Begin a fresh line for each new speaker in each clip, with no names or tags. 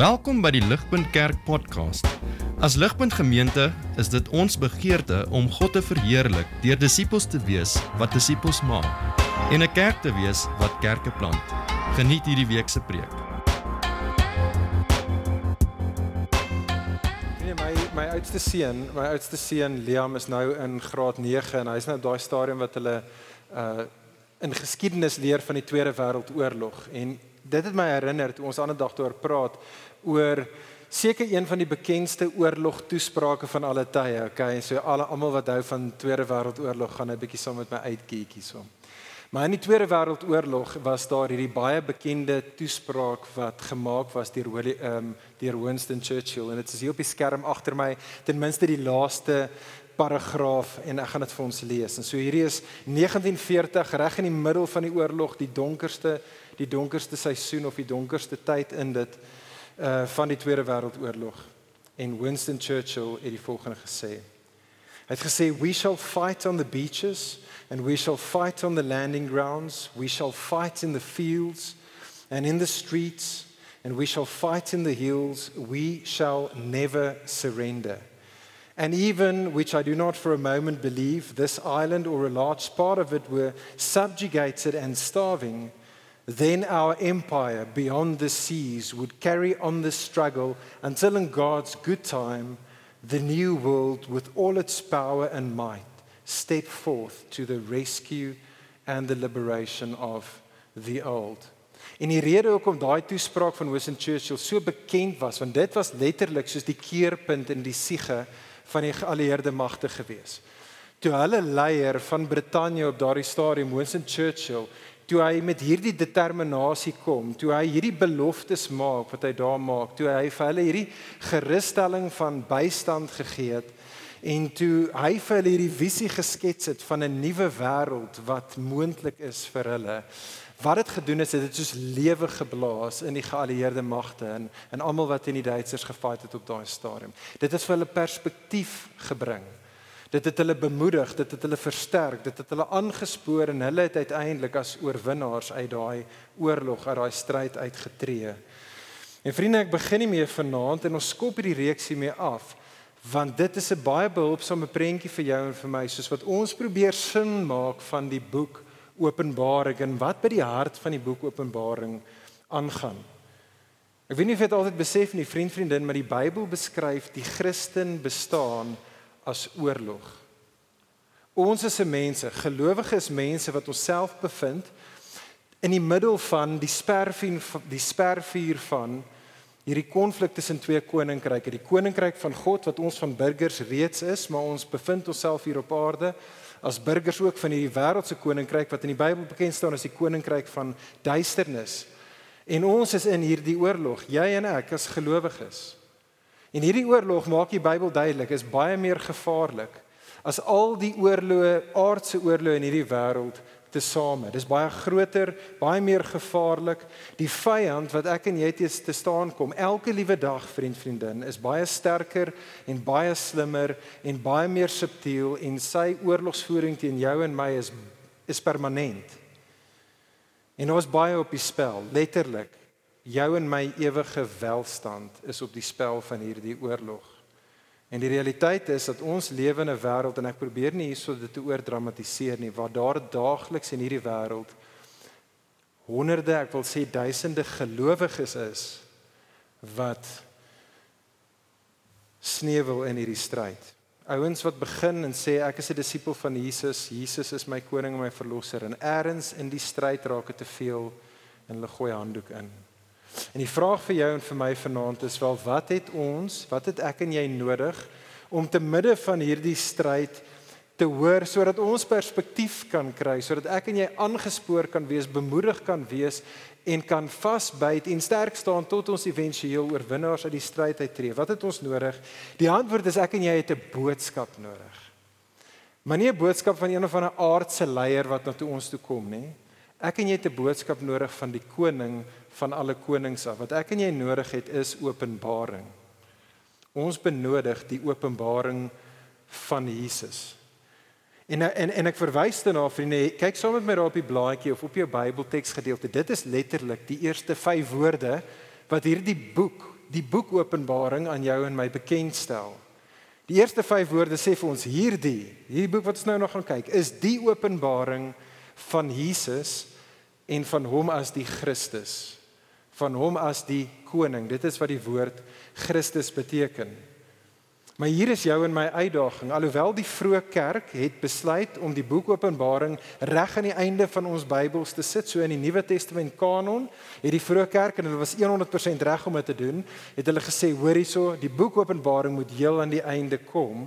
Welkom by die Ligpunt Kerk podcast. As Ligpunt Gemeente is dit ons begeerte om God te verheerlik deur disippels te wees wat disippels maak en 'n kerk te wees wat kerke plant. Geniet hierdie week se preek.
Nee, my my oudste seun, my oudste seun Liam is nou in graad 9 en hy's nou daai stadium wat hulle uh in geskiedenis leer van die Tweede Wêreldoorlog en dit het my herinner toe ons ander dag oor praat oor seker een van die bekendste oorlog toesprake van alle tye. Okay, so alle almal wat hou van Tweede Wêreldoorlog gaan 'n bietjie saam met my uitkyk hierso. Maar in die Tweede Wêreldoorlog was daar hierdie baie bekende toespraak wat gemaak was deur ehm um, deur Winston Churchill en dit is hier op die skerm agter my ten minste die laaste paragraaf en ek gaan dit vir ons lees. En so hierdie is 1940 reg in die middel van die oorlog, die donkerste die donkerste seisoen of die donkerste tyd in dit uh van die Tweede Wêreldoorlog. En Winston Churchill het die volgende gesê. Hy het gesê we shall fight on the beaches and we shall fight on the landing grounds, we shall fight in the fields and in the streets and we shall fight in the hills, we shall never surrender. And even, which I do not for a moment believe, this island or a large part of it were subjugated and starving, then our empire beyond the seas would carry on the struggle until, in God's good time, the new world, with all its power and might, step forth to the rescue and the liberation of the old. En die rede hoekom daai toespraak van Winston Churchill so bekend was, want dit was letterlik soos die keerpunt in die siege van die geallieerde magte gewees. Toe hulle leier van Brittanje op daardie stadium Winston Churchill toe hy met hierdie determinasie kom, toe hy hierdie beloftes maak wat hy daar maak, toe hy vir hulle hierdie gerusstelling van bystand gegee het en toe hy vir hulle hierdie visie geskets het van 'n nuwe wêreld wat moontlik is vir hulle. Wat dit gedoen het, het dit soos lewe geblaas in die geallieerde magte en en almal wat in die Duitsers gefight het op daai stadium. Dit het vir hulle perspektief gebring. Dit het hulle bemoedig, dit het hulle versterk, dit het hulle aangespoor en hulle het uiteindelik as oorwinnaars uit daai oorlog, uit daai stryd uitgetree. En vriende, ek begin nie meer vanaand en ons skop hierdie reeksie mee af want dit is 'n baie behulpsame prentjie vir jou en vir my soos wat ons probeer sin maak van die boek Openbaring en wat by die hart van die boek Openbaring aangaan. Ek weet nie of jy dit altyd besef nie, vriend, vriendin, maar die Bybel beskryf die Christen bestaan as oorlog. Ons is se mense, gelowiges mense wat onsself bevind in die middel van die spervuur die spervuur van hierdie konflik tussen twee koninkryke, die koninkryk van God wat ons van burgers reeds is, maar ons bevind onsself hier op aarde as burgers ook van hierdie wêreldse koninkryk wat in die Bybel bekend staan as die koninkryk van duisternis. En ons is in hierdie oorlog, jy en ek as gelowiges. En hierdie oorlog maak die Bybel duidelik is baie meer gevaarlik as al die oorloë, aardse oorloë in hierdie wêreld tesame. Dis baie groter, baie meer gevaarlik. Die vyand wat ek en jy teenoor te staan kom elke liewe dag, vriend, vriendin, is baie sterker en baie slimmer en baie meer subtiel en sy oorlogsvoering teen jou en my is is permanent. En ons baie op die spel, letterlik jou en my ewige welstand is op die spel van hierdie oorlog. En die realiteit is dat ons lewe in 'n wêreld en ek probeer nie hierso dit te oordramatiseer nie, waar daar daagliks in hierdie wêreld honderde, ek wil sê duisende gelowiges is wat sneuwel in hierdie stryd. Ouens wat begin en sê ek is 'n disipel van Jesus, Jesus is my koning en my verlosser en eers in die stryd raak dit te veel en hulle gooi handdoek in. En die vraag vir jou en vir my vanaand is wel wat het ons, wat het ek en jy nodig om te midde van hierdie stryd te hoor sodat ons perspektief kan kry, sodat ek en jy aangespoor kan wees, bemoedig kan wees en kan vasbyt en sterk staan tot ons éventueel oorwinnaars uit die stryd uittreë. Wat het ons nodig? Die antwoord is ek en jy het 'n boodskap nodig. Maar nie 'n boodskap van een of ander aardse leier wat na toe ons toe kom nie. Ek en jy het 'n boodskap nodig van die koning van alle konings af. Wat ek en jy nodig het is openbaring. Ons benodig die openbaring van Jesus. En en en ek verwys daarna vriende, kyk saam met my daar op die blaadjie of op jou Bybelteks gedeelte. Dit is letterlik die eerste 5 woorde wat hierdie boek die boek Openbaring aan jou en my bekendstel. Die eerste 5 woorde sê vir ons hierdie, hierdie boek wat ons nou nog gaan kyk, is die openbaring van Jesus en van hom as die Christus, van hom as die koning. Dit is wat die woord Christus beteken. Maar hier is jou en my uitdaging. Alhoewel die vroeë kerk het besluit om die boek Openbaring reg aan die einde van ons Bybels te sit, so in die Nuwe Testament kanon, het die vroeë kerk en hulle was 100% reg om dit te doen, het hulle gesê, hoor hierso, die boek Openbaring moet heel aan die einde kom,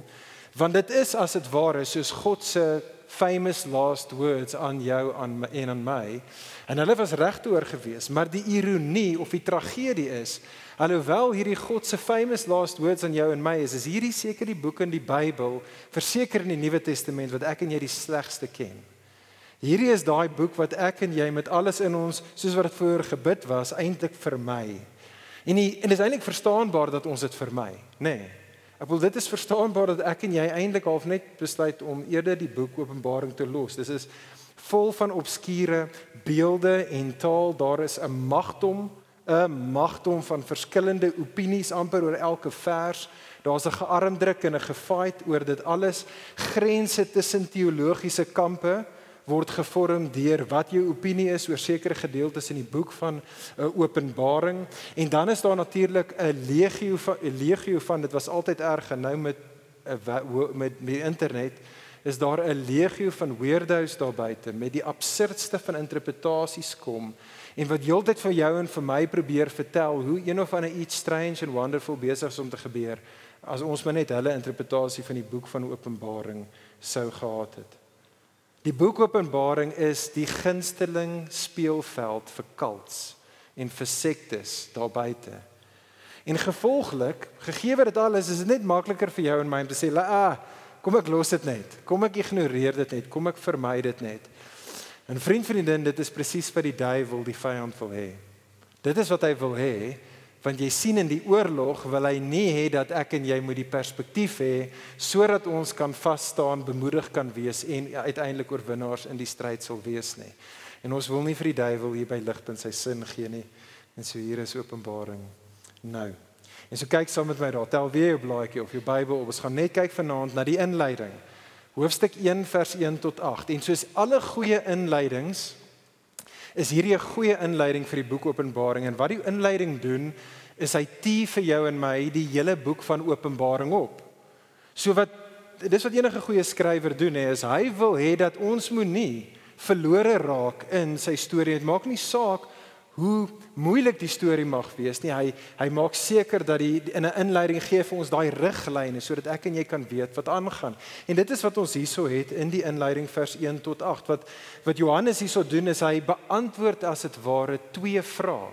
want dit is as dit ware soos God se famous last words aan jou aan en aan my. En hulle was regtoe gewees, maar die ironie of die tragedie is Alhoewel hierdie God se famous last words aan jou en my is, is hierdie seker die boek in die Bybel, verseker in die Nuwe Testament wat ek en jy die slegste ken. Hierdie is daai boek wat ek en jy met alles in ons, soos wat dit voor gebid was, eintlik vermy. En die, en dit is eintlik verstaanbaar dat ons dit vermy, nê? Nee. Ek wil dit is verstaanbaar dat ek en jy eintlik half net besluit om eerder die boek Openbaring te los. Dis is vol van obskure beelde en taal. Daar is 'n magdom 'n magdom van verskillende opinies amper oor elke vers. Daar's 'n gearmdruk en 'n gefight oor dit alles. Grense tussen teologiese kampe word gevorm deur wat jou opinie is oor sekere gedeeltes in die boek van uh, Openbaring. En dan is daar natuurlik 'n legio van 'n legio van dit was altyd erg nou met uh, met met internet is daar 'n legio van weirdos daar buite met die absurdste van interpretasies kom en wat heeltyd vir jou en vir my probeer vertel hoe een of ander iets strange and wonderful besig is om te gebeur as ons maar net hulle interpretasie van die boek van Openbaring sou gehad het. Die boek Openbaring is die gunsteling speelveld vir kults en vir sektes daar buite. En gevolglik, gegee dit alles, is dit net makliker vir jou en my om te sê, "Ah, kom ek los dit net. Kom ek ignoreer dit net. Kom ek vermy dit net." En vriend vriendin, dit is presies wat die duiwel die vyand wil hê. Dit is wat hy wil hê, want jy sien in die oorlog wil hy nie hê dat ek en jy moet die perspektief hê sodat ons kan vas staan, bemoedig kan wees en uiteindelik oorwinnaars in die stryd sal wees nie. En ons wil nie vir die duiwel hier by ligpunt sy sin gee nie. En so hier is Openbaring nou. En so kyk saam met my daar. Tel weer jou blaadjie of jou Bybel op. Ons gaan net kyk vanaand na die inleiding hoofstuk 1 vers 1 tot 8. En soos alle goeie inleidings is hierdie 'n goeie inleiding vir die boek Openbaring en wat die inleiding doen is hy tee vir jou en my die hele boek van Openbaring op. So wat dis wat enige goeie skrywer doen hè is hy wil hê dat ons moenie verlore raak in sy storie. Dit maak nie saak hoe moeilik die storie mag wees nie. Hy hy maak seker dat die in 'n inleiding gee vir ons daai riglyne sodat ek en jy kan weet wat aangaan. En dit is wat ons hierso het in die inleiding vers 1 tot 8 wat wat Johannes hierso doen is hy beantwoord as dit ware twee vrae.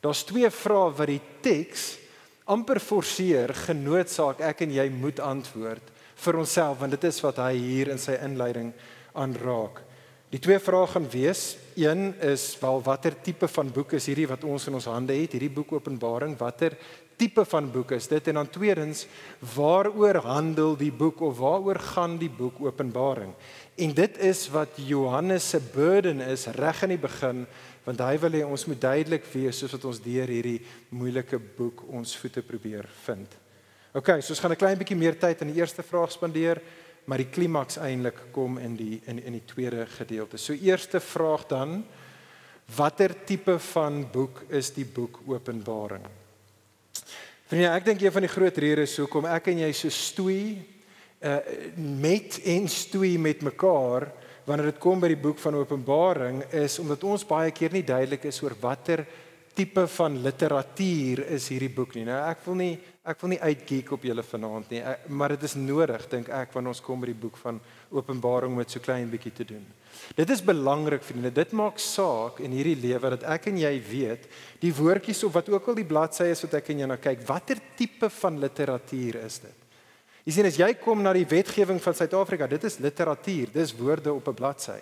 Daar's twee vrae wat die teks amper forceer genootsaak ek en jy moet antwoord vir onsself want dit is wat hy hier in sy inleiding aanraak. Die twee vrae gaan wees Een is wel watter tipe van boek is hierdie wat ons in ons hande het, hierdie boek Openbaring, watter tipe van boek is dit? En dan tweedens, waaroor handel die boek of waaroor gaan die boek Openbaring? En dit is wat Johannes se burden is reg in die begin, want hy wil hê ons moet duidelik wees soos wat ons deur hierdie moeilike boek ons voete probeer vind. OK, so ons gaan 'n klein bietjie meer tyd aan die eerste vraag spandeer maar die klimaks eintlik kom in die in in die tweede gedeelte. So eerste vraag dan watter tipe van boek is die boek Openbaring? Vriende, ek dink een van die groot redes hoekom ek en jy so stoei uh met en stoei met mekaar wanneer dit kom by die boek van Openbaring is omdat ons baie keer nie duidelik is oor watter tipe van literatuur is hierdie boek nie. Nou ek wil nie ek wil nie uitgeek op julle vanaand nie, ek, maar dit is nodig dink ek wanneer ons kom by die boek van Openbaring met so klein bietjie te doen. Dit is belangrik vriende, dit maak saak in hierdie lewe dat ek en jy weet die woordjies of wat ook al die bladsye is wat ek en jy na kyk, watter tipe van literatuur is dit? Jy sien as jy kom na die wetgewing van Suid-Afrika, dit is literatuur, dis woorde op 'n bladsy.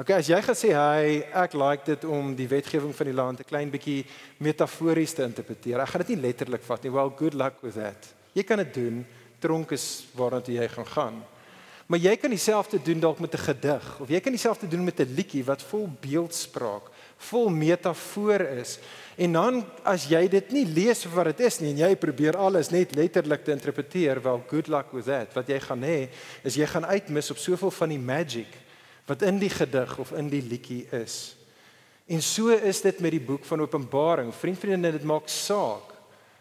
Okay, as jy gesê hy ek like dit om die wetgewing van die land 'n klein bietjie metafories te interpreteer. Ek gaan dit nie letterlik vat nie. Well, good luck with that. Jy kan dit doen. Tronk is waarna toe jy gaan gaan. Maar jy kan dieselfde doen dalk met 'n gedig of jy kan dieselfde doen met 'n liedjie wat vol beeldspraak, vol metafoor is. En dan as jy dit nie lees vir wat dit is nie en jy probeer alles net letterlik te interpreteer, wel good luck with that. Wat jy gaan hê is jy gaan uitmis op soveel van die magic wat in die gedig of in die liedjie is. En so is dit met die boek van Openbaring. Vriend vriende, dit maak saak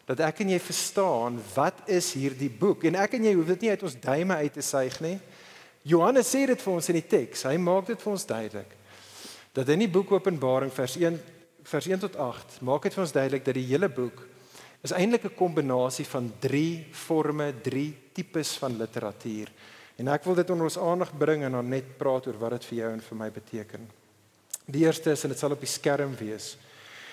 dat ek en jy verstaan wat is hierdie boek en ek en jy hoef dit nie uit ons duime uit te suig nie. Johannes sê dit vir ons in die teks. Hy maak dit vir ons duidelik dat in die boek Openbaring vers 1 vers 1 tot 8 maak dit vir ons duidelik dat die hele boek is eintlik 'n kombinasie van drie forme, drie tipes van literatuur. En ek wil dit onder ons aandag bring en dan net praat oor wat dit vir jou en vir my beteken. Die eerste is en dit sal op die skerm wees.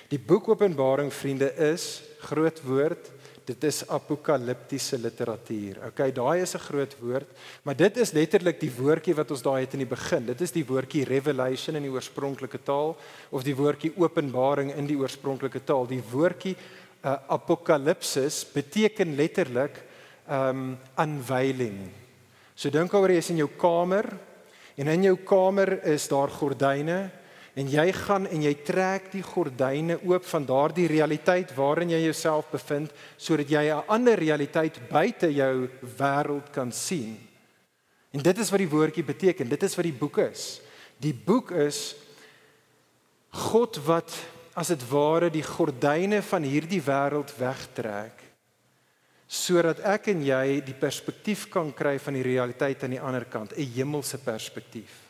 Die boek Openbaring vriende is groot woord dit is apokaliptiese literatuur. Okay, daai is 'n groot woord, maar dit is letterlik die woordjie wat ons daai het in die begin. Dit is die woordjie revelation in die oorspronklike taal of die woordjie openbaring in die oorspronklike taal. Die woordjie uh, apokalipsis beteken letterlik um unveiling. So dink oor jy is in jou kamer en in jou kamer is daar gordyne en jy gaan en jy trek die gordyne oop van daardie realiteit waarin jy jouself bevind sodat jy 'n ander realiteit buite jou wêreld kan sien. En dit is wat die woordjie beteken. Dit is wat die boek is. Die boek is God wat as dit ware die gordyne van hierdie wêreld wegtrek sodat ek en jy die perspektief kan kry van die realiteit aan die ander kant, 'n hemelse perspektief.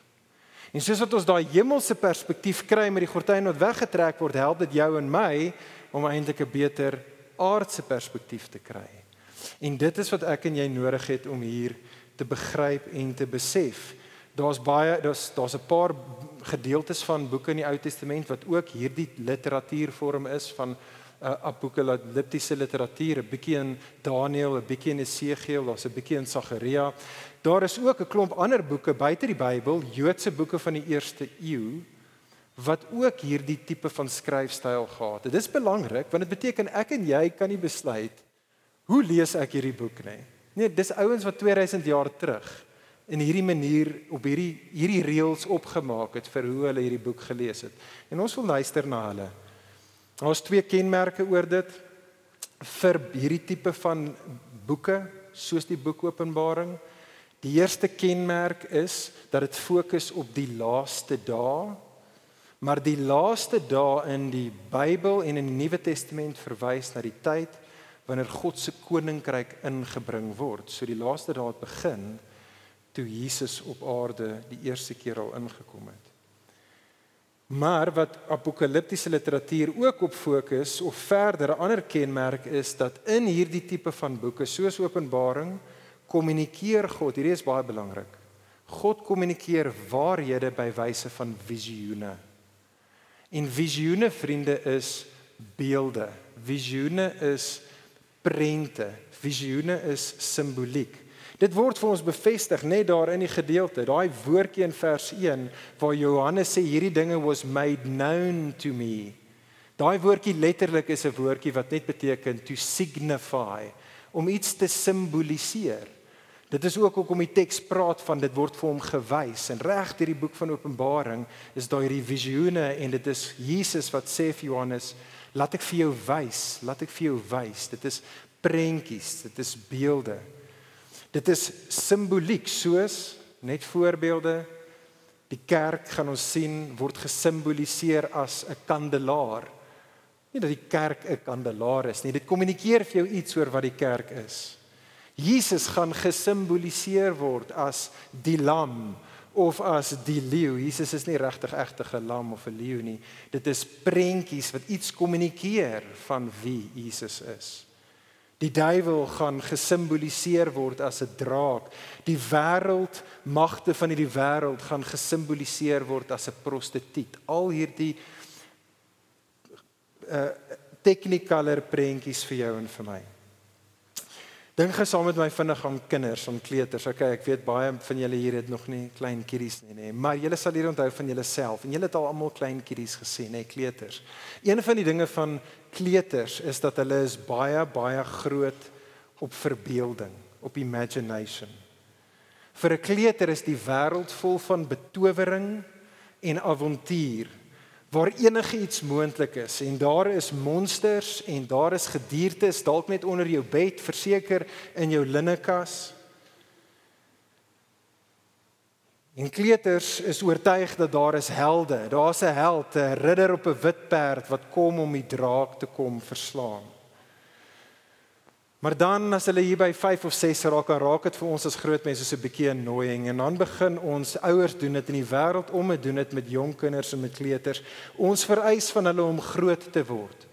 En soos wat ons daai hemelse perspektief kry met die gordyn wat weggetrek word, help dit jou en my om eintlik 'n beter aardse perspektief te kry. En dit is wat ek en jy nodig het om hier te begryp en te besef. Daar's baie daar's daar's 'n paar gedeeltes van boeke in die Ou Testament wat ook hierdie literatuurvorm is van uh, apokaliptiese literatuur, 'n bietjie in Daniël, 'n bietjie in Esegiel, daar's 'n bietjie in Sagaria. Daar is ook 'n klomp ander boeke buite die Bybel, Joodse boeke van die eerste eeu wat ook hierdie tipe van skryfstyl gehad het. Dit is belangrik want dit beteken ek en jy kan nie besluit hoe lees ek hierdie boek nie. Nee, dis ouens wat 2000 jaar terug in hierdie manier op hierdie hierdie reëls opgemaak het vir hoe hulle hierdie boek gelees het. En ons wil luister na hulle. Daar's twee kenmerke oor dit vir hierdie tipe van boeke soos die boek Openbaring. Die eerste kenmerk is dat dit fokus op die laaste dae. Maar die laaste dae in die Bybel en in die Nuwe Testament verwys na die tyd wanneer God se koninkryk ingebring word. So die laaste dae het begin toe Jesus op aarde die eerste keer al ingekom het. Maar wat apokaliptiese literatuur ook op fokus of verder 'n ander kenmerk is dat in hierdie tipe van boeke soos Openbaring kommunikeer God. Hierdie is baie belangrik. God kommunikeer waarhede by wyse van visioene. En visioene vriende is beelde. Visioene is prente. Visioene is simboliek. Dit word vir ons bevestig net daar in die gedeelte, daai woordjie in vers 1 waar Johannes sê hierdie dinge was made known to me. Daai woordjie letterlik is 'n woordjie wat net beteken to signify, om iets te simboliseer. Dit is ook hoekom die teks praat van dit word vir hom gewys en reg deur die boek van Openbaring is daai hierdie visioene en dit is Jesus wat sê vir Johannes, laat ek vir jou wys, laat ek vir jou wys. Dit is prentjies, dit is beelde. Dit is simboliek soos net voorbeelde die kerk gaan ons sien word gesimboliseer as 'n kandelaar. Nie dat die kerk 'n kandelaar is nie, dit kommunikeer vir jou iets oor wat die kerk is. Jesus gaan gesimboliseer word as die lam of as die leeu. Jesus is nie regtig egtig 'n lam of 'n leeu nie. Dit is prentjies wat iets kommunikeer van wie Jesus is. Die duiwel gaan gesimboliseer word as 'n draak. Die wêreld, magte van hierdie wêreld gaan gesimboliseer word as 'n prostituut. Al hierdie uh technicaler prentjies vir jou en vir my. Dink gesaam met my vinnig aan kinders, aan kleuters. Okay, ek weet baie van julle hier het nog nie klein kiddies nie, nê, maar julle sal hier onthou van julleself en julle het al almal klein kiddies gesien, nê, kleuters. Een van die dinge van kleuters is dat hulle is baie baie groot op verbeelding, op imagination. Vir 'n kleuter is die wêreld vol van betowering en avontuur. Waar enige iets moontlik is en daar is monsters en daar is gediertes dalk net onder jou bed verseker in jou linnekas En kleuters is oortuig dat daar is helde. Daar's 'n held, 'n ridder op 'n wit perd wat kom om die draak te kom verslaan. Maar dan as hulle hier by 5 of 6 raak, dan raak dit vir ons as groot mense so 'n bietjie annoying en dan begin ons ouers doen dit in die wêreld om te doen dit met jong kinders en met kleuters. Ons vereis van hulle om groot te word.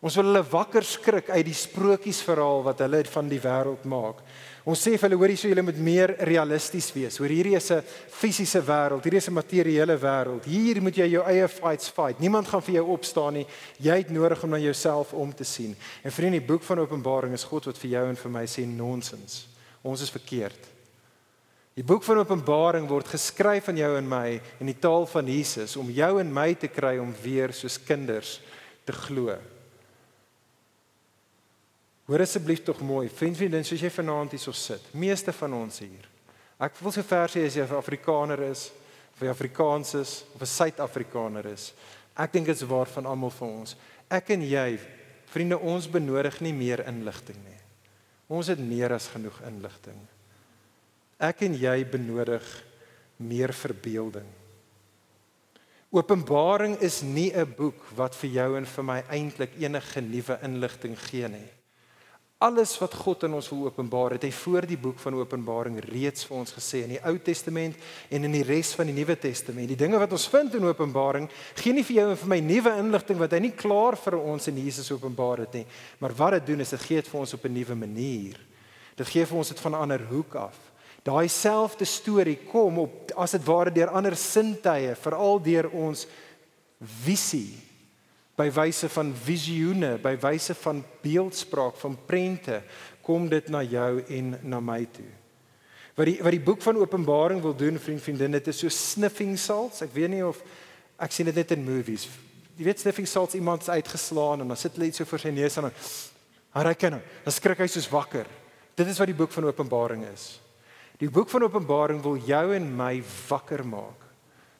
Ons wil hulle wakker skrik uit die sprokiesverhaal wat hulle van die wêreld maak. Ons sê vir hulle hoor hierso julle moet meer realisties wees. Hoor hierdie is 'n fisiese wêreld, hierdie is 'n materiële wêreld. Hier moet jy jou eie fights fight. Niemand gaan vir jou opstaan nie. Jy het nodig om na jouself om te sien. En vriende, die boek van Openbaring is God wat vir jou en vir my sê nonsens. Ons is verkeerd. Die boek van Openbaring word geskryf aan jou en my in die taal van Jesus om jou en my te kry om weer soos kinders te glo. Hoor asseblief tog mooi, vriend vriendin, soos jy vanaand hier so sit. Meeste van ons hier. Ek wil so ver sê as jy 'n Afrikaner is, of jy Afrikaans is of 'n Suid-Afrikaner is. Ek dink dit is waar van almal van ons. Ek en jy, vriende, ons benodig nie meer inligting nie. Ons het meer as genoeg inligting. Ek en jy benodig meer verbeelding. Openbaring is nie 'n boek wat vir jou en vir my eintlik enige nuwe inligting gee nie. Alles wat God in ons wil openbaar, het hy voor die boek van Openbaring reeds vir ons gesê in die Ou Testament en in die res van die Nuwe Testament. Die dinge wat ons vind in Openbaring gee nie vir jou en vir my nuwe inligting wat hy nie klaar vir ons in Jesus openbaar het nie, maar wat dit doen is dit gee dit vir ons op 'n nuwe manier. Dit gee vir ons dit van 'n ander hoek af. Daai selfde storie kom op as dit ware deur ander sintuie, veral deur ons visie by wyse van visioene, by wyse van beeldspraak, van prente, kom dit na jou en na my toe. Wat die wat die boek van Openbaring wil doen, vriend, vriendin, dit is so sniffing salts. Ek weet nie of ek sien dit net in movies. Jy weet sniffing salts iemand is uitgeslaan en dan sit hulle iets so voor sy neus en dan haar ken hom. Dan skrik hy soos wakker. Dit is wat die boek van Openbaring is. Die boek van Openbaring wil jou en my wakker maak.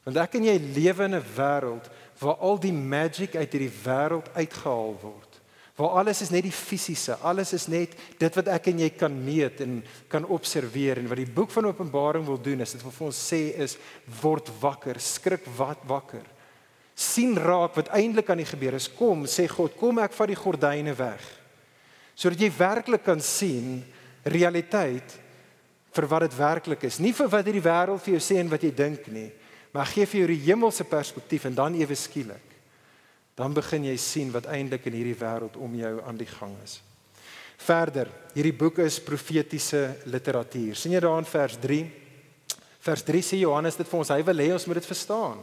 Want ek en jy lewe in 'n wêreld waar al die magic uit hierdie wêreld uitgehaal word. Waar alles is net die fisiese, alles is net dit wat ek en jy kan meet en kan observeer en wat die boek van Openbaring wil doen is dit wil vir ons sê is word wakker, skrik wat wakker. sien raak wat eintlik aan die gebeur is. Kom, sê God, kom ek vat die gordyne weg. Sodat jy werklik kan sien realiteit vir wat dit werklik is, nie vir wat hierdie wêreld vir jou sê en wat jy dink nie maar gee vir jou die hemelse perspektief en dan ewe skielik dan begin jy sien wat eintlik in hierdie wêreld om jou aan die gang is. Verder, hierdie boek is profetiese literatuur. sien jy daar in vers 3? Vers 3 sê Johannes dit vir ons, hy wil hê ons moet dit verstaan.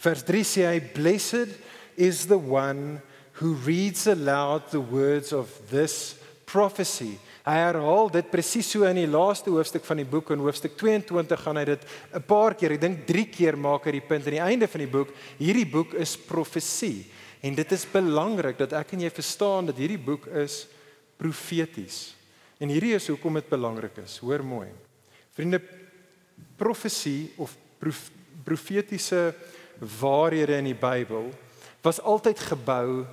Vers 3 sê hy blessed is the one who reads aloud the words of this prophecy Hy herhaal dit presies so in die laaste hoofstuk van die boek in hoofstuk 22 gaan hy dit 'n paar keer, ek dink 3 keer maak hy die punt aan die einde van die boek. Hierdie boek is profesie en dit is belangrik dat ek en jy verstaan dat hierdie boek is profeties. En hierdie is hoekom dit belangrik is. Hoor mooi. Vriende, profesie of prof, profetiese waarhede in die Bybel was altyd gebou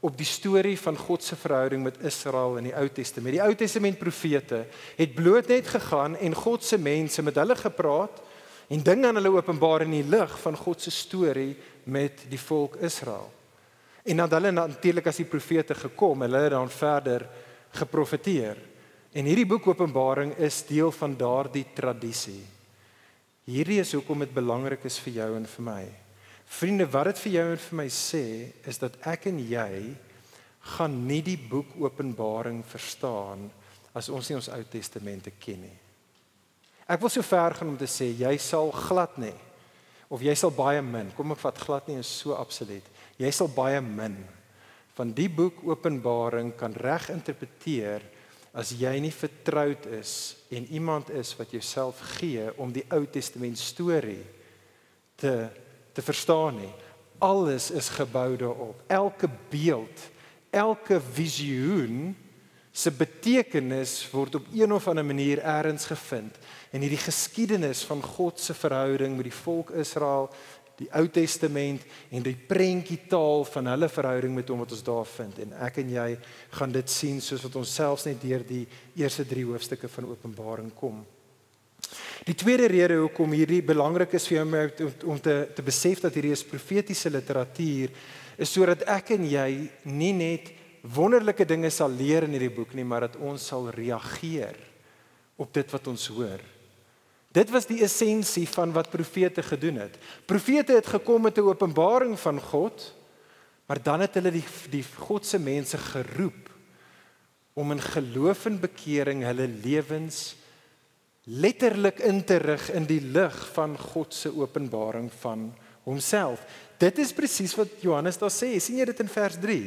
op die storie van God se verhouding met Israel in die Ou Testament. Die Ou Testament profete het bloot net gegaan en God se mense met hulle gepraat en dinge aan hulle openbaar in die lig van God se storie met die volk Israel. En dan hulle natuurlik as die profete gekom, hulle het dan verder geprofeteer. En hierdie boek Openbaring is deel van daardie tradisie. Hierdie is hoekom dit belangrik is vir jou en vir my. Vriende, wat dit vir jou en vir my sê, is dat ek en jy gaan nie die boek Openbaring verstaan as ons nie ons Ou Testamente ken nie. Ek wil so ver gaan om te sê jy sal glad nie of jy sal baie min. Kom ek vat glad nie is so absoluut. Jy sal baie min van die boek Openbaring kan reg interpreteer as jy nie vertroud is en iemand is wat jouself gee om die Ou Testament storie te te verstaan nie. Alles is gebou daarop. Elke beeld, elke visioen se betekenis word op een of ander manier eers gevind. En hierdie geskiedenis van God se verhouding met die volk Israel die Ou Testament en die prentjie taal van hulle verhouding met hom wat ons daar vind en ek en jy gaan dit sien soos wat ons selfs net deur die eerste 3 hoofstukke van Openbaring kom. Die tweede rede hoekom hierdie belangrik is vir jou om te te besef dat hierdie is profetiese literatuur is sodat ek en jy nie net wonderlike dinge sal leer in hierdie boek nie, maar dat ons sal reageer op dit wat ons hoor. Dit was die essensie van wat profete gedoen het. Profete het gekom met 'n openbaring van God, maar dan het hulle die die God se mense geroep om in geloof en bekering hulle lewens letterlik in te rig in die lig van God se openbaring van homself. Dit is presies wat Johannes daar sê. sien jy dit in vers 3?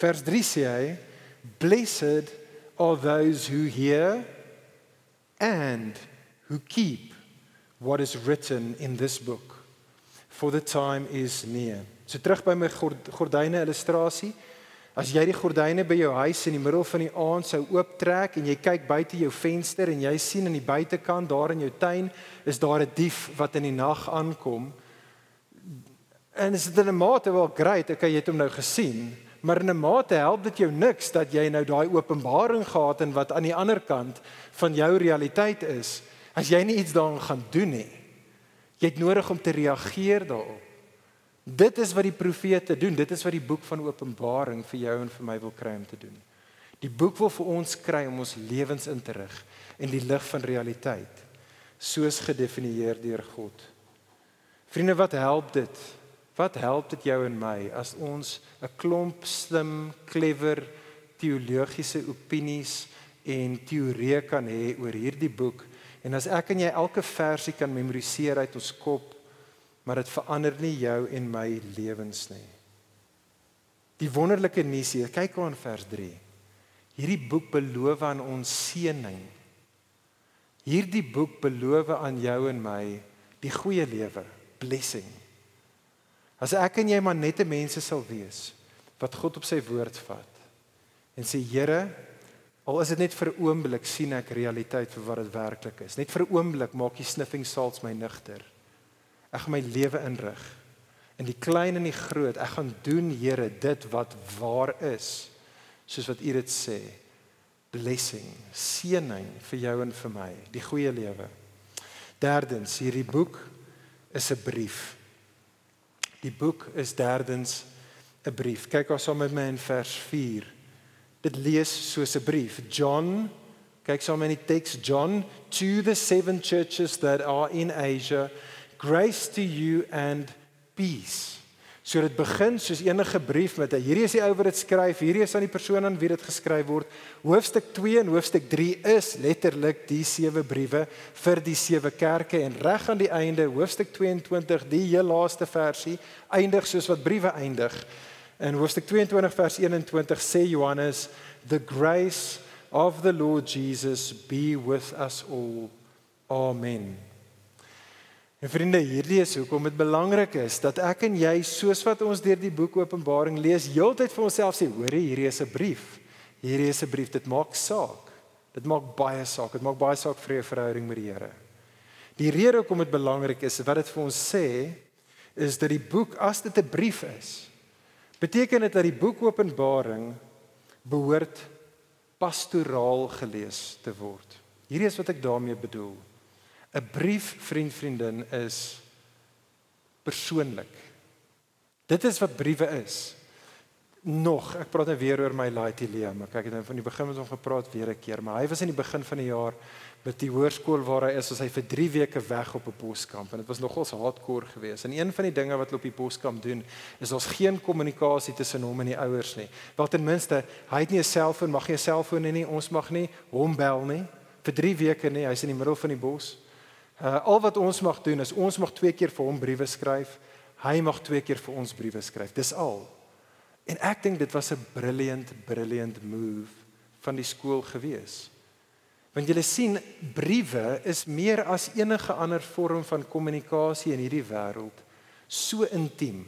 Vers 3 sê hy: Blessed are those who hear and who keep what is written in this book for the time is near. So terug by my gordyne illustrasie. As jy die gordyne by jou huis in die middel van die aand sou ooptrek en jy kyk buite jou venster en jy sien aan die buitekant daar in jou tuin is daar 'n dief wat in die nag aankom. En is dit in 'n mate wel great, ek het hom nou gesien, maar in 'n mate help dit jou niks dat jy nou daai openbaring gehad en wat aan die ander kant van jou realiteit is as jy nie iets daaraan gaan doen nie. Jy het nodig om te reageer daarop. Dit is wat die profete doen. Dit is wat die boek van Openbaring vir jou en vir my wil kry om te doen. Die boek wil vir ons kry om ons lewens in te rig in die lig van realiteit soos gedefinieer deur God. Vriende, wat help dit? Wat help dit jou en my as ons 'n klomp slim, clever teologiese opinies en teorieë kan hê oor hierdie boek en as ek en jy elke versie kan memoriseer uit ons kop maar dit verander nie jou en my lewens nie. Die wonderlike nuus hier, kyk aan vers 3. Hierdie boek beloof aan ons seëning. Hierdie boek beloof aan jou en my die goeie lewe, blessing. As ek en jy maar net 'n mense sal wees wat God op sy woord vat en sê Here, al is dit net vir 'n oomblik sien ek realiteit vir wat dit werklik is. Net vir 'n oomblik maak die sniffing salts my nigter. Ek gaan my lewe inrig in die klein en die groot. Ek gaan doen, Here, dit wat waar is, soos wat U dit sê. Blessing, seëning vir jou en vir my, die goeie lewe. Derdens, hierdie boek is 'n brief. Die boek is derdens 'n brief. Kyk ons saam met my in vers 4. Dit lees soos 'n brief. John, kyk saam in die teks John to the seven churches that are in Asia grace to you and peace. So dit begin soos enige brief met 'n hierdie is die ou wat dit skryf, hierdie is aan die persoon aan wie dit geskryf word. Hoofstuk 2 en hoofstuk 3 is letterlik die sewe briewe vir die sewe kerke en reg aan die einde hoofstuk 22 die heel laaste versie eindig soos wat briewe eindig. In hoofstuk 22 vers 21 sê Johannes, "The grace of the Lord Jesus be with us all. Amen." En vriende, hierdie is hoekom dit belangrik is dat ek en jy soos wat ons deur die boek Openbaring lees, heeltyd vir onsself sê, hoor hierdie is 'n brief. Hierdie is 'n brief. Dit maak saak. Dit maak baie saak. Dit maak baie saak vir jou verhouding met die Here. Die rede hoekom dit belangrik is, wat dit vir ons sê, is dat die boek as dit 'n brief is, beteken dit dat die boek Openbaring behoort pastoraal gelees te word. Hierdie is wat ek daarmee bedoel. 'n brief vriend vriendin is persoonlik. Dit is wat briewe is. Nog, ek praat nou weer oor my laity Liam. Ek het nou van die begin met hom gepraat weer 'n keer, maar hy was in die begin van die jaar met die hoërskool waar hy is, was hy vir 3 weke weg op 'n poskamp en dit was nogals hardcore geweest. En een van die dinge wat hulle op die poskamp doen, is ons geen kommunikasie tussen hom en die ouers nie. Wel ten minste, hy het nie 'n selfoon, mag nie 'n selfoon hê nie. Ons mag nie hom bel nie vir 3 weke nie. Hy's in die middel van die bos. Uh, al wat ons mag doen is ons mag twee keer vir hom briewe skryf. Hy mag twee keer vir ons briewe skryf. Dis al. En ek dink dit was 'n brilliant brilliant move van die skool gewees. Want julle sien briewe is meer as enige ander vorm van kommunikasie in hierdie wêreld so intiem.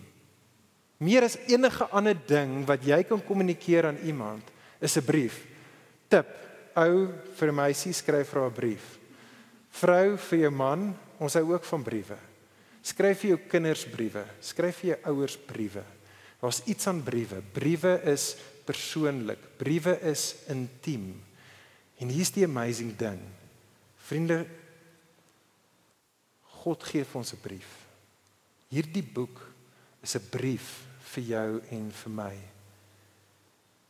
Meer as enige ander ding wat jy kan kommunikeer aan iemand is 'n brief. Tip: ou vir meisie skryf vir haar 'n brief. Vrou vir jou man, ons hou ook van briewe. Skryf vir jou kinders briewe, skryf vir jou ouers briewe. Daar's iets aan briewe. Briewe is persoonlik. Briewe is intiem. En hier's die amazing ding. Vriende, God gee vir ons 'n brief. Hierdie boek is 'n brief vir jou en vir my.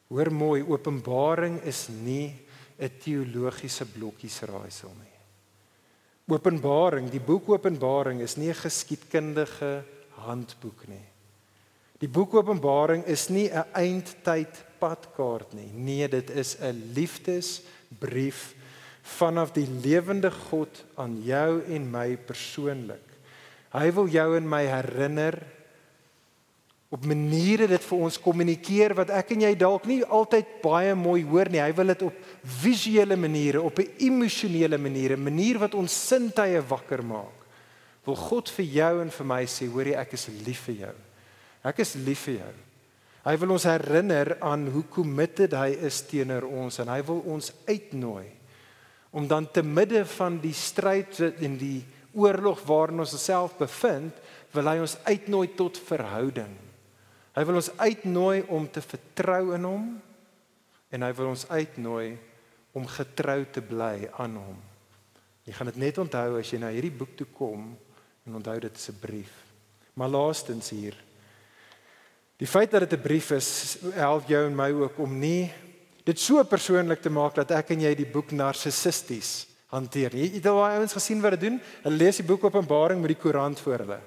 Hoor mooi, Openbaring is nie 'n teologiese blokkies raaisel nie. Openbaring, die boek Openbaring is nie 'n geskiedkundige handboek nie. Die boek Openbaring is nie 'n eindtyd padkaart nie. Nee, dit is 'n liefdesbrief vanaf die lewende God aan jou en my persoonlik. Hy wil jou en my herinner op maniere dit vir ons kommunikeer wat ek en jy dalk nie altyd baie mooi hoor nie. Hy wil dit op visuele maniere, op 'n emosionele manier, 'n manier wat ons sintuie wakker maak. Wil God vir jou en vir my sê, hoor jy, ek is lief vir jou. Ek is lief vir jou. Hy wil ons herinner aan hoe committed hy is teenoor ons en hy wil ons uitnooi om dan te midde van die stryd en die oorlog waarin ons osself bevind, wil hy ons uitnooi tot verhouding. Hy wil ons uitnooi om te vertrou in hom en hy wil ons uitnooi om getrou te bly aan hom. Jy gaan dit net onthou as jy na hierdie boek toe kom en onthou dit is 'n brief. Maar laastens hier. Die feit dat dit 'n brief is, help jou en my ook om nie dit so persoonlik te maak dat ek en jy die boek narcissisties hanteer. Jy het al baie ouens gesien wat dit doen. Hulle lees die boek Openbaring met die koerant voor hulle.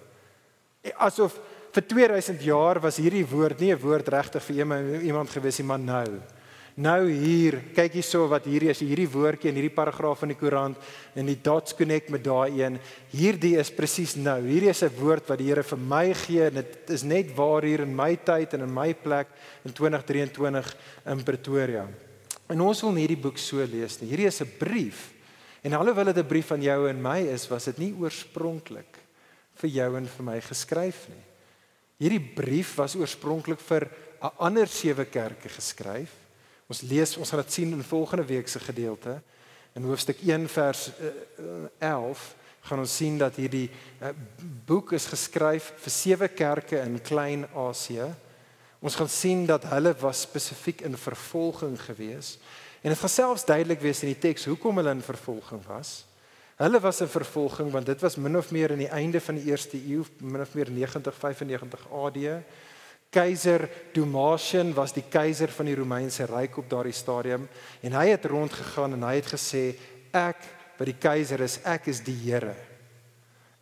Asof vir 2000 jaar was hierdie woord nie 'n woord regtig vir iemand gewees nie, maar nou. Nou hier, kyk hierso wat hierdie is, hierdie woordjie in hierdie paragraaf in die koerant en die dots connect met daai een. Hierdie is presies nou. Hierdie is 'n woord wat die Here vir my gee en dit is net waar hier in my tyd en in my plek in 2023 in Pretoria. En ons wil nie hierdie boek so lees nie. Hierdie is 'n brief. En alhoewel dit 'n brief aan jou en my is, was dit nie oorspronklik vir jou en vir my geskryf nie. Hierdie brief was oorspronklik vir 'n ander sewe kerke geskryf. Ons lees, ons gaan dit sien in volgende week se gedeelte. In hoofstuk 1 vers 11 gaan ons sien dat hierdie uh, boek is geskryf vir sewe kerke in Klein-Asië. Ons gaan sien dat hulle was spesifiek in vervolging gewees. En dit gaan selfs duidelik wees in die teks hoekom hulle in vervolging was. Hulle was 'n vervolging want dit was min of meer in die einde van die eerste eeu, min of meer 90 95 AD. Keiser Domitian was die keiser van die Romeinse ryk op daardie stadium en hy het rondgegaan en hy het gesê ek wat die keiser is, ek is die Here.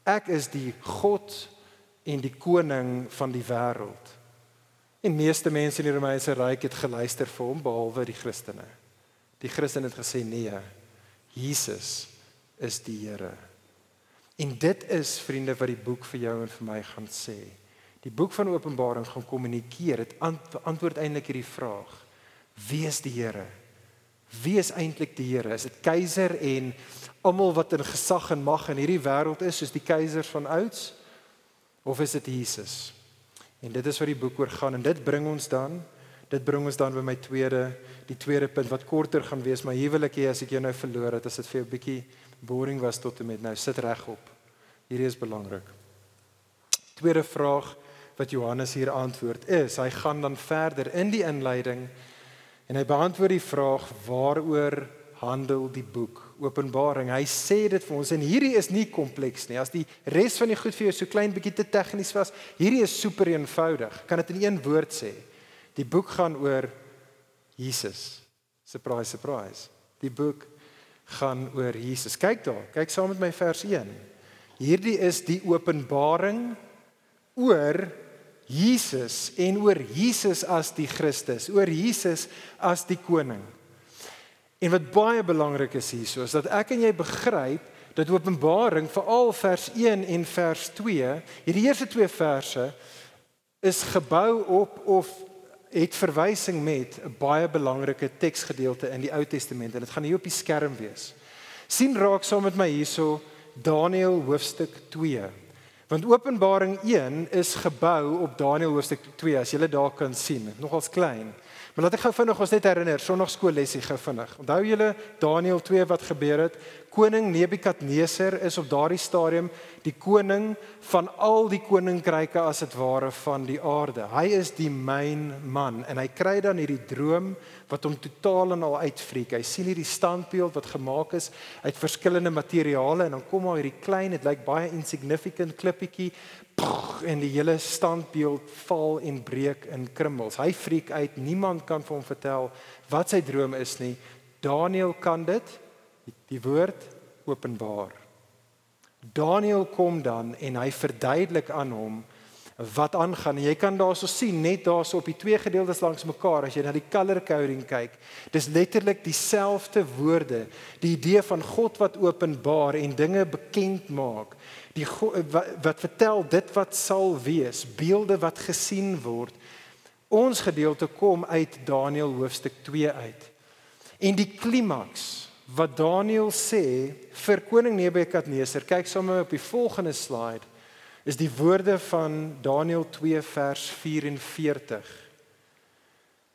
Ek is die God en die koning van die wêreld. En meeste mense in die Romeinse ryk het geluister vir hom behalwe die Christene. Die Christene het gesê nee. Jesus is die Here. En dit is vriende wat die boek vir jou en vir my gaan sê. Die boek van Openbaring gaan kommunikeer. Dit antwoord eintlik hierdie vraag: Wie is die Here? Wie is eintlik die Here? Is dit keiser en almal wat in gesag en mag in hierdie wêreld is, soos die keisers van ouds? Of is dit Jesus? En dit is wat die boek oor gaan en dit bring ons dan dit bring ons dan by my tweede die tweede punt wat korter gaan wees, maar hier wil ek hê as ek jou nou verloor het, as dit vir jou 'n bietjie boring was tot en met nou sit regop. Hierdie is belangrik. Tweede vraag wat Johannes hier antwoord is, hy gaan dan verder in die inleiding en hy beantwoord die vraag waaroor handel die boek Openbaring. Hy sê dit vir ons en hierdie is nie kompleks nie. As die res van die goed vir jou so klein bietjie te tegnies was, hierdie is super eenvoudig. Kan dit in een woord sê? Die boek gaan oor Jesus. Surprise, surprise. Die boek gaan oor Jesus. Kyk daar, kyk saam met my vers 1. Hierdie is die openbaring oor Jesus en oor Jesus as die Christus, oor Jesus as die koning. En wat baie belangrik is hierso is dat ek en jy begryp dat Openbaring veral vers 1 en vers 2, hierdie eerste twee verse is gebou op of het verwysing met 'n baie belangrike teksgedeelte in die Ou Testament en dit gaan hier op die skerm wees. sien raak saam met my hierso Daniël hoofstuk 2. Want Openbaring 1 is gebou op Daniël hoofstuk 2 as jy daar kan sien, nogals klein. Maar laat ek gou vinnig ons net herinner, sonnaarskoollesie gou vinnig. Onthou julle Daniël 2 wat gebeur het? Koning Nebukadneser is op daardie stadium die koning van al die koninkryke as dit ware van die aarde. Hy is die main man en hy kry dan hierdie droom wat hom totaal en al uitfriek. Hy sien hierdie standbeeld wat gemaak is uit verskillende materiale en dan kom maar hierdie klein, dit lyk baie insignificant klippietjie en die hele standbeeld val en breek in krummels. Hy friek uit. Niemand kan vir hom vertel wat sy droom is nie. Daniël kan dit die, woord openbaar. Daniël kom dan en hy verduidelik aan hom wat aangaan. Jy kan daarso sien net daarso op die twee gedeeltes langs mekaar as jy na die color coding kyk. Dis letterlik dieselfde woorde, die idee van God wat openbaar en dinge bekend maak. Die wat, wat vertel dit wat sal wees, beelde wat gesien word. Ons gedeelte kom uit Daniël hoofstuk 2 uit. En die klimaks wat Daniël sê vir koning Nebukadneser, kyk sommer op die volgende slide is die woorde van Daniël 2 vers 44.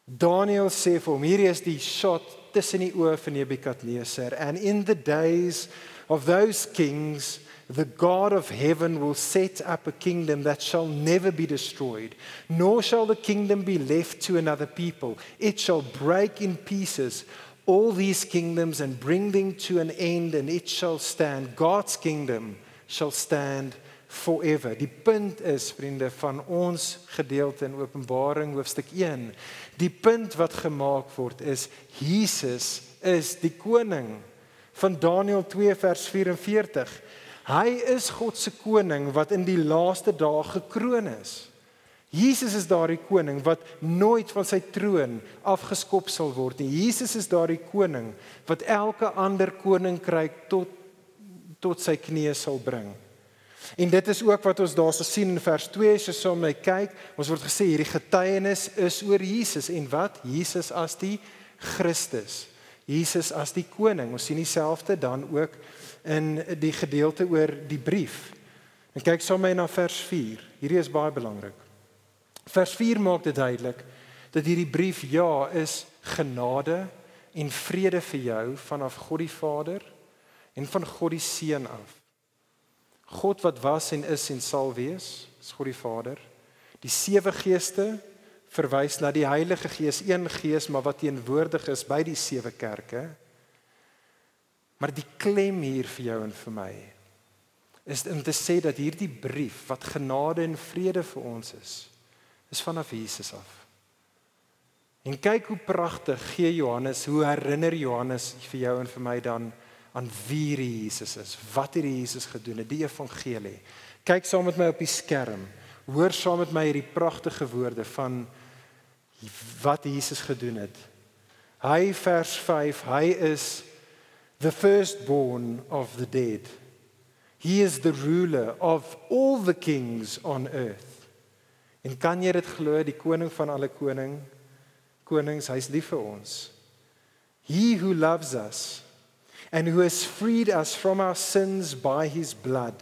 Daniël sê vir hom hierdie is die shot tussen die oë van Nebukadneser and in the days of those kings the god of heaven will set up a kingdom that shall never be destroyed nor shall the kingdom be left to another people it shall break in pieces all these kingdoms and bring them to an end and it shall stand god's kingdom shall stand forever. Die punt is vriende van ons gedeelte in Openbaring hoofstuk 1. Die punt wat gemaak word is Jesus is die koning van Daniël 2 vers 44. Hy is God se koning wat in die laaste dae gekroon is. Jesus is daardie koning wat nooit van sy troon afgeskop sal word nie. Jesus is daardie koning wat elke ander koninkryk tot tot sy knieë sal bring. En dit is ook wat ons daarso sien in vers 2 as jy so my kyk, ons word gesê hierdie getuienis is oor Jesus en wat? Jesus as die Christus. Jesus as die koning. Ons sien dieselfde dan ook in die gedeelte oor die brief. En kyk so my na vers 4. Hierdie is baie belangrik. Vers 4 maak dit duidelik dat hierdie brief ja is genade en vrede vir jou vanaf God die Vader en van God die Seun af. God wat was en is en sal wees, is God die Vader. Die sewe geeste verwys na die Heilige Gees, een gees maar wat teenwoordig is by die sewe kerke. Maar die klem hier vir jou en vir my is om te sê dat hierdie brief wat genade en vrede vir ons is, is vanaf Jesus af. En kyk hoe pragtig gee Johannes, hoe herinner Johannes vir jou en vir my dan aan wie Jesus is, wat hierdie Jesus gedoen het, die evangelie. Kyk saam met my op die skerm. Hoor saam met my hierdie pragtige woorde van wat Jesus gedoen het. Hy vers 5, hy is the firstborn of the dead. He is the ruler of all the kings on earth. En kan jy dit glo, die koning van alle koning konings, hy's lief vir ons. He who loves us and who has freed us from our sins by his blood,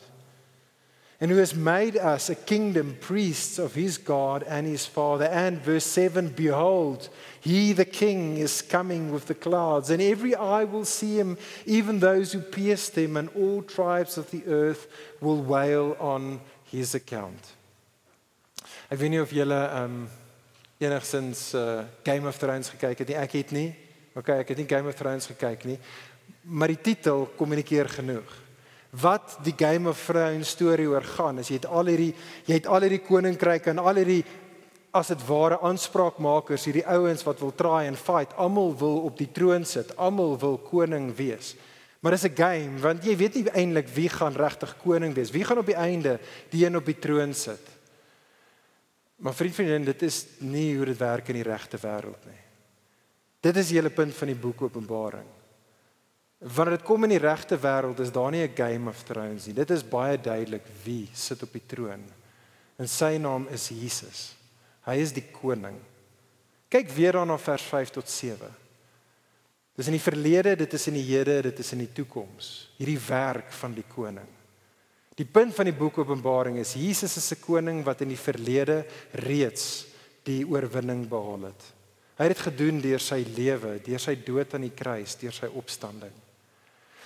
and who has made us a kingdom, priests of his God and his Father. And verse 7 Behold, he, the king, is coming with the clouds, and every eye will see him, even those who pierced him, and all tribes of the earth will wail on his account. Weet nie of julle um enigsins uh, Game of Thrones gekyk het nie. Ek het nie. Okay, ek het nie Game of Thrones gekyk nie maar die titel kommunikeer genoeg. Wat die Game of Thrones storie oor gaan is jy het al hierdie jy het al hierdie koninkryke en al hierdie as dit ware aanspraakmakers, hierdie ouens wat wil try and fight, almal wil op die troon sit, almal wil koning wees. Maar dis 'n game want jy weet nie eintlik wie gaan regtig koning wees. Wie gaan op die einde die een op die troon sit? Maar vriend vriendin, dit is nie hoe dit werk in die regte wêreld nie. Dit is die hele punt van die boek Openbaring. Wanneer dit kom in die regte wêreld is daar nie 'n game of thrones nie. Dit is baie duidelik wie sit op die troon. En sy naam is Jesus. Hy is die koning. Kyk weer dan na vers 5 tot 7. Dis in die verlede, dit is in die hede, dit is in die toekoms. Hierdie werk van die koning. Die punt van die boek Openbaring is Jesus is 'n koning wat in die verlede reeds die oorwinning behaal het. Hy het dit gedoen deur sy lewe, deur sy dood aan die kruis, deur sy opstanding.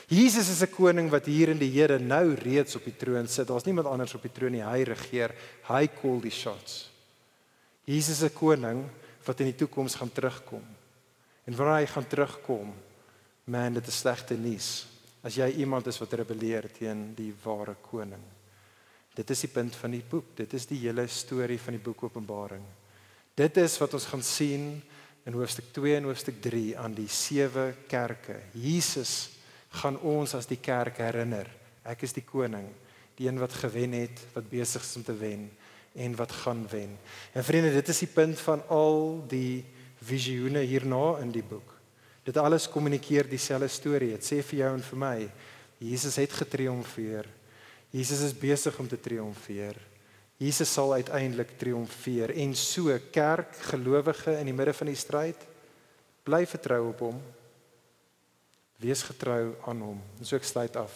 Jesus is 'n koning wat hier in die Here nou reeds op die troon sit. Daar's niemand anders op die troon nie. Hy regeer. Hy call die shots. Jesus is 'n koning wat in die toekoms gaan terugkom. En wanneer hy gaan terugkom, man, dit is slegte nuus. As jy iemand is wat rebelleer teen die ware koning. Dit is die punt van die boek. Dit is die hele storie van die boek Openbaring. Dit is wat ons gaan sien in hoofstuk 2 en hoofstuk 3 aan die sewe kerke. Jesus gaan ons as die kerk herinner. Ek is die koning, die een wat gewen het, wat besig is om te wen en wat gaan wen. En vriende, dit is die punt van al die visioene hierna in die boek. Dit alles kommunikeer dieselfde storie. Dit sê vir jou en vir my, Jesus het getriomfeer. Jesus is besig om te triomfeer. Jesus sal uiteindelik triomfeer en so kerk gelowige in die midde van die stryd bly vertrou op hom Wees getrou aan hom. So ek sluit af.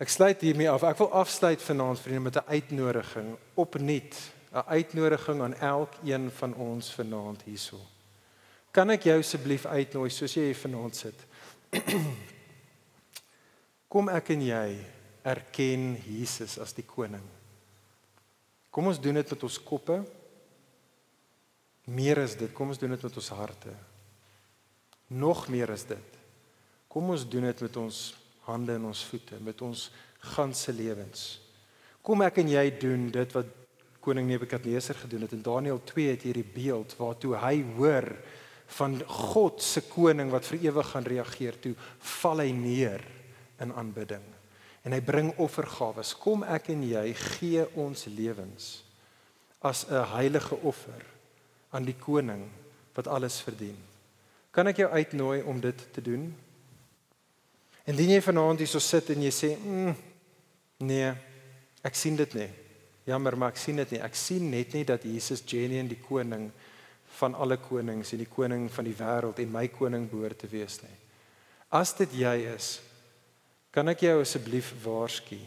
Ek sluit hiermee af. Ek wil afsluit vanaand vriende met 'n uitnodiging opnuut, 'n uitnodiging aan elkeen van ons vanaand hierso. Kan ek jou asseblief uitnooi soos jy hier vanaand sit? Kom ek en jy erken Jesus as die koning. Kom ons doen dit met ons koppe. Meer as dit, kom ons doen dit met ons harte. Nog meer is dit. Kom ons doen dit met ons hande en ons voete, met ons ganse lewens. Kom ek en jy doen dit wat koning Nebukadneser gedoen het. In Daniël 2 het hierdie beeld waartoe hy hoor van God se koning wat vir ewig gaan reageer toe, val hy neer in aanbidding. En hy bring offergawes. Kom ek en jy gee ons lewens as 'n heilige offer aan die koning wat alles verdien. Kan ek jou uitnooi om dit te doen? Indien jy vanaand hier so sit en jy sê, mm, "Nee, ek sien dit nie." Jammer, maar ek sien dit nie. Ek sien net nie dat Jesus genuen die koning van alle konings en die koning van die wêreld en my koning behoort te wees nie. As dit jy is, kan ek jou asseblief waarsku.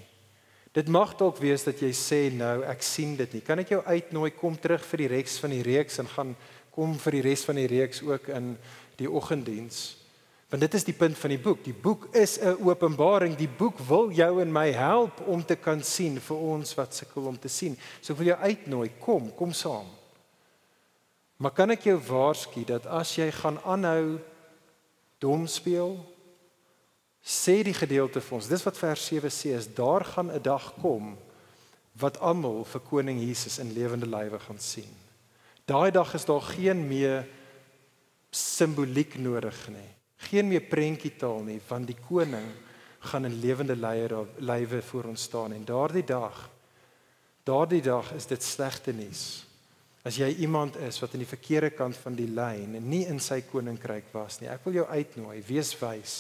Dit mag dalk wees dat jy sê nou ek sien dit nie. Kan ek jou uitnooi kom terug vir die res van die reeks en gaan kom vir die res van die reeks ook in die oggenddiens. Want dit is die punt van die boek. Die boek is 'n openbaring. Die boek wil jou en my help om te kan sien vir ons wat sukkel om te sien. So ek wil jou uitnooi, kom, kom saam. Maar kan ek jou waarsku dat as jy gaan aanhou dom speel, sê die gedeelte vir ons. Dis wat vers 7 sê is daar gaan 'n dag kom wat almal vir koning Jesus in lewende lywe gaan sien. Daai dag is daar geen meer simboliek nodig nie. Geen meer prentjietaal nie, want die koning gaan in lewende leier lywe voor ons staan en daardie dag daardie dag is dit slegte nuus. As jy iemand is wat aan die verkeerde kant van die lyn en nie in sy koninkryk was nie, ek wil jou uitnooi, wees wys.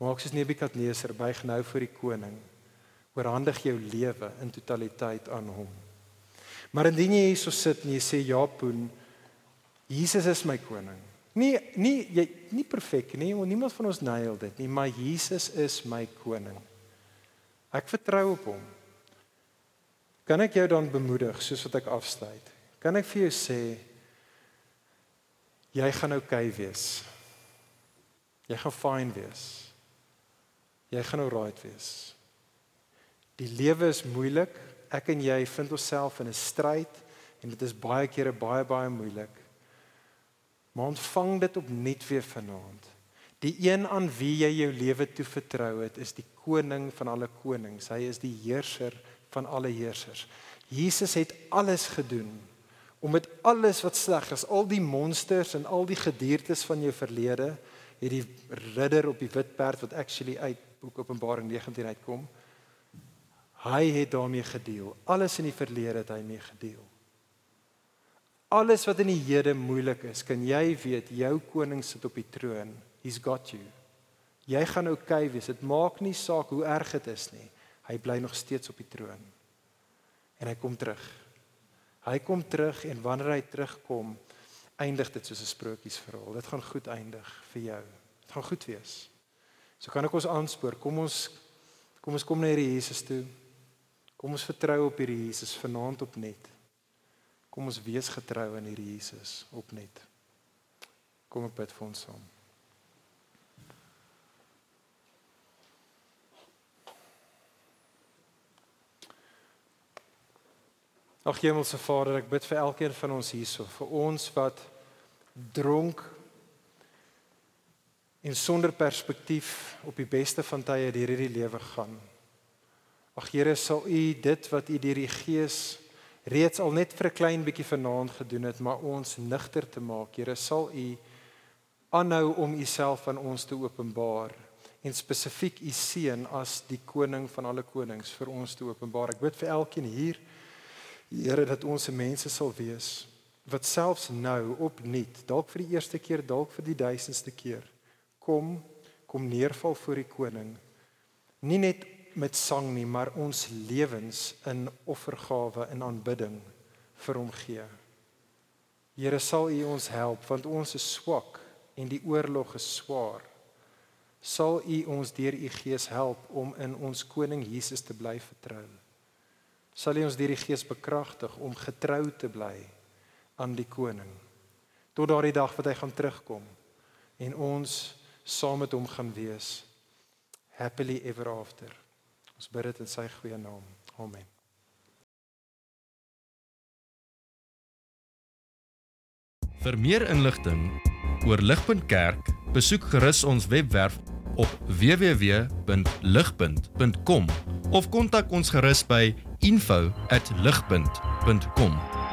Maak soos Nebukadneser buig nou voor die koning. Oorhandig jou lewe in totaliteit aan hom. Maar indien jy hierso sit en jy sê ja, Poen, Jesus is my koning. Nie nie jy nie perfek nie, want niemand van ons nail dit nie, maar Jesus is my koning. Ek vertrou op hom. Kan ek jou dan bemoedig soos wat ek afsluit? Kan ek vir jou sê jy gaan oukei okay wees. Jy gaan fyn wees. Jy gaan alright wees. Die lewe is moeilik. Ek en jy vind onsself in 'n stryd en dit is baie kere baie baie moeilik. Maar ontvang dit opnuut weer vanaand. Die een aan wie jy jou lewe toe vertrou het, is die koning van alle konings. Hy is die heerser van alle heersers. Jesus het alles gedoen om met alles wat sleg is, al die monsters en al die gediertes van jou verlede, hierdie ridder op die wit perd wat actually uit boek Openbaring 19 uitkom, hy het daarmee gedeel. Alles in die verlede het hy mee gedeel alles wat in die hede moeilik is, kan jy weet jou koning sit op die troon. He's got you. Jy gaan oukei okay wees. Dit maak nie saak hoe erg dit is nie. Hy bly nog steeds op die troon. En hy kom terug. Hy kom terug en wanneer hy terugkom, eindig dit soos 'n sprokiesverhaal. Dit gaan goed eindig vir jou. Dit gaan goed wees. So kan ek ons aanspoor. Kom ons Kom ons kom na hierdie Jesus toe. Kom ons vertrou op hierdie Jesus vanaand op net. Kom ons wees getrou aan hierdie Jesus op net. Kom ek bid vir ons saam. Ag Hemelse Vader, ek bid vir elkeen van ons hierso, vir ons wat dronk en sonder perspektief op die beste van tye deur hierdie lewe gaan. Ag Here, sal U dit wat U deur die Gees reeds al net vir 'n klein bietjie vanaand gedoen het, maar ons nigter te maak. Here, sal U aanhou om U self aan ons te openbaar en spesifiek U seun as die koning van alle konings vir ons te openbaar. Ek bid vir elkeen hier, Here, dat ons se mense sal wees wat selfs nou opnuut, dalk vir die eerste keer, dalk vir die duisendste keer, kom kom neerval voor die koning nie net met sang nie maar ons lewens in offergawe en aanbidding vir hom gee. Here sal u ons help want ons is swak en die oorlog is swaar. Sal u ons deur u gees help om in ons koning Jesus te bly vertrou? Sal u ons deur die gees bekragtig om getrou te bly aan die koning? Tot daardie dag wat hy gaan terugkom en ons saam met hom gaan wees happily ever after. Ons bid dit in sy goeie naam. Amen.
Vir meer inligting oor Ligpunt Kerk, besoek gerus ons webwerf op www.ligpunt.com of kontak ons gerus by info@ligpunt.com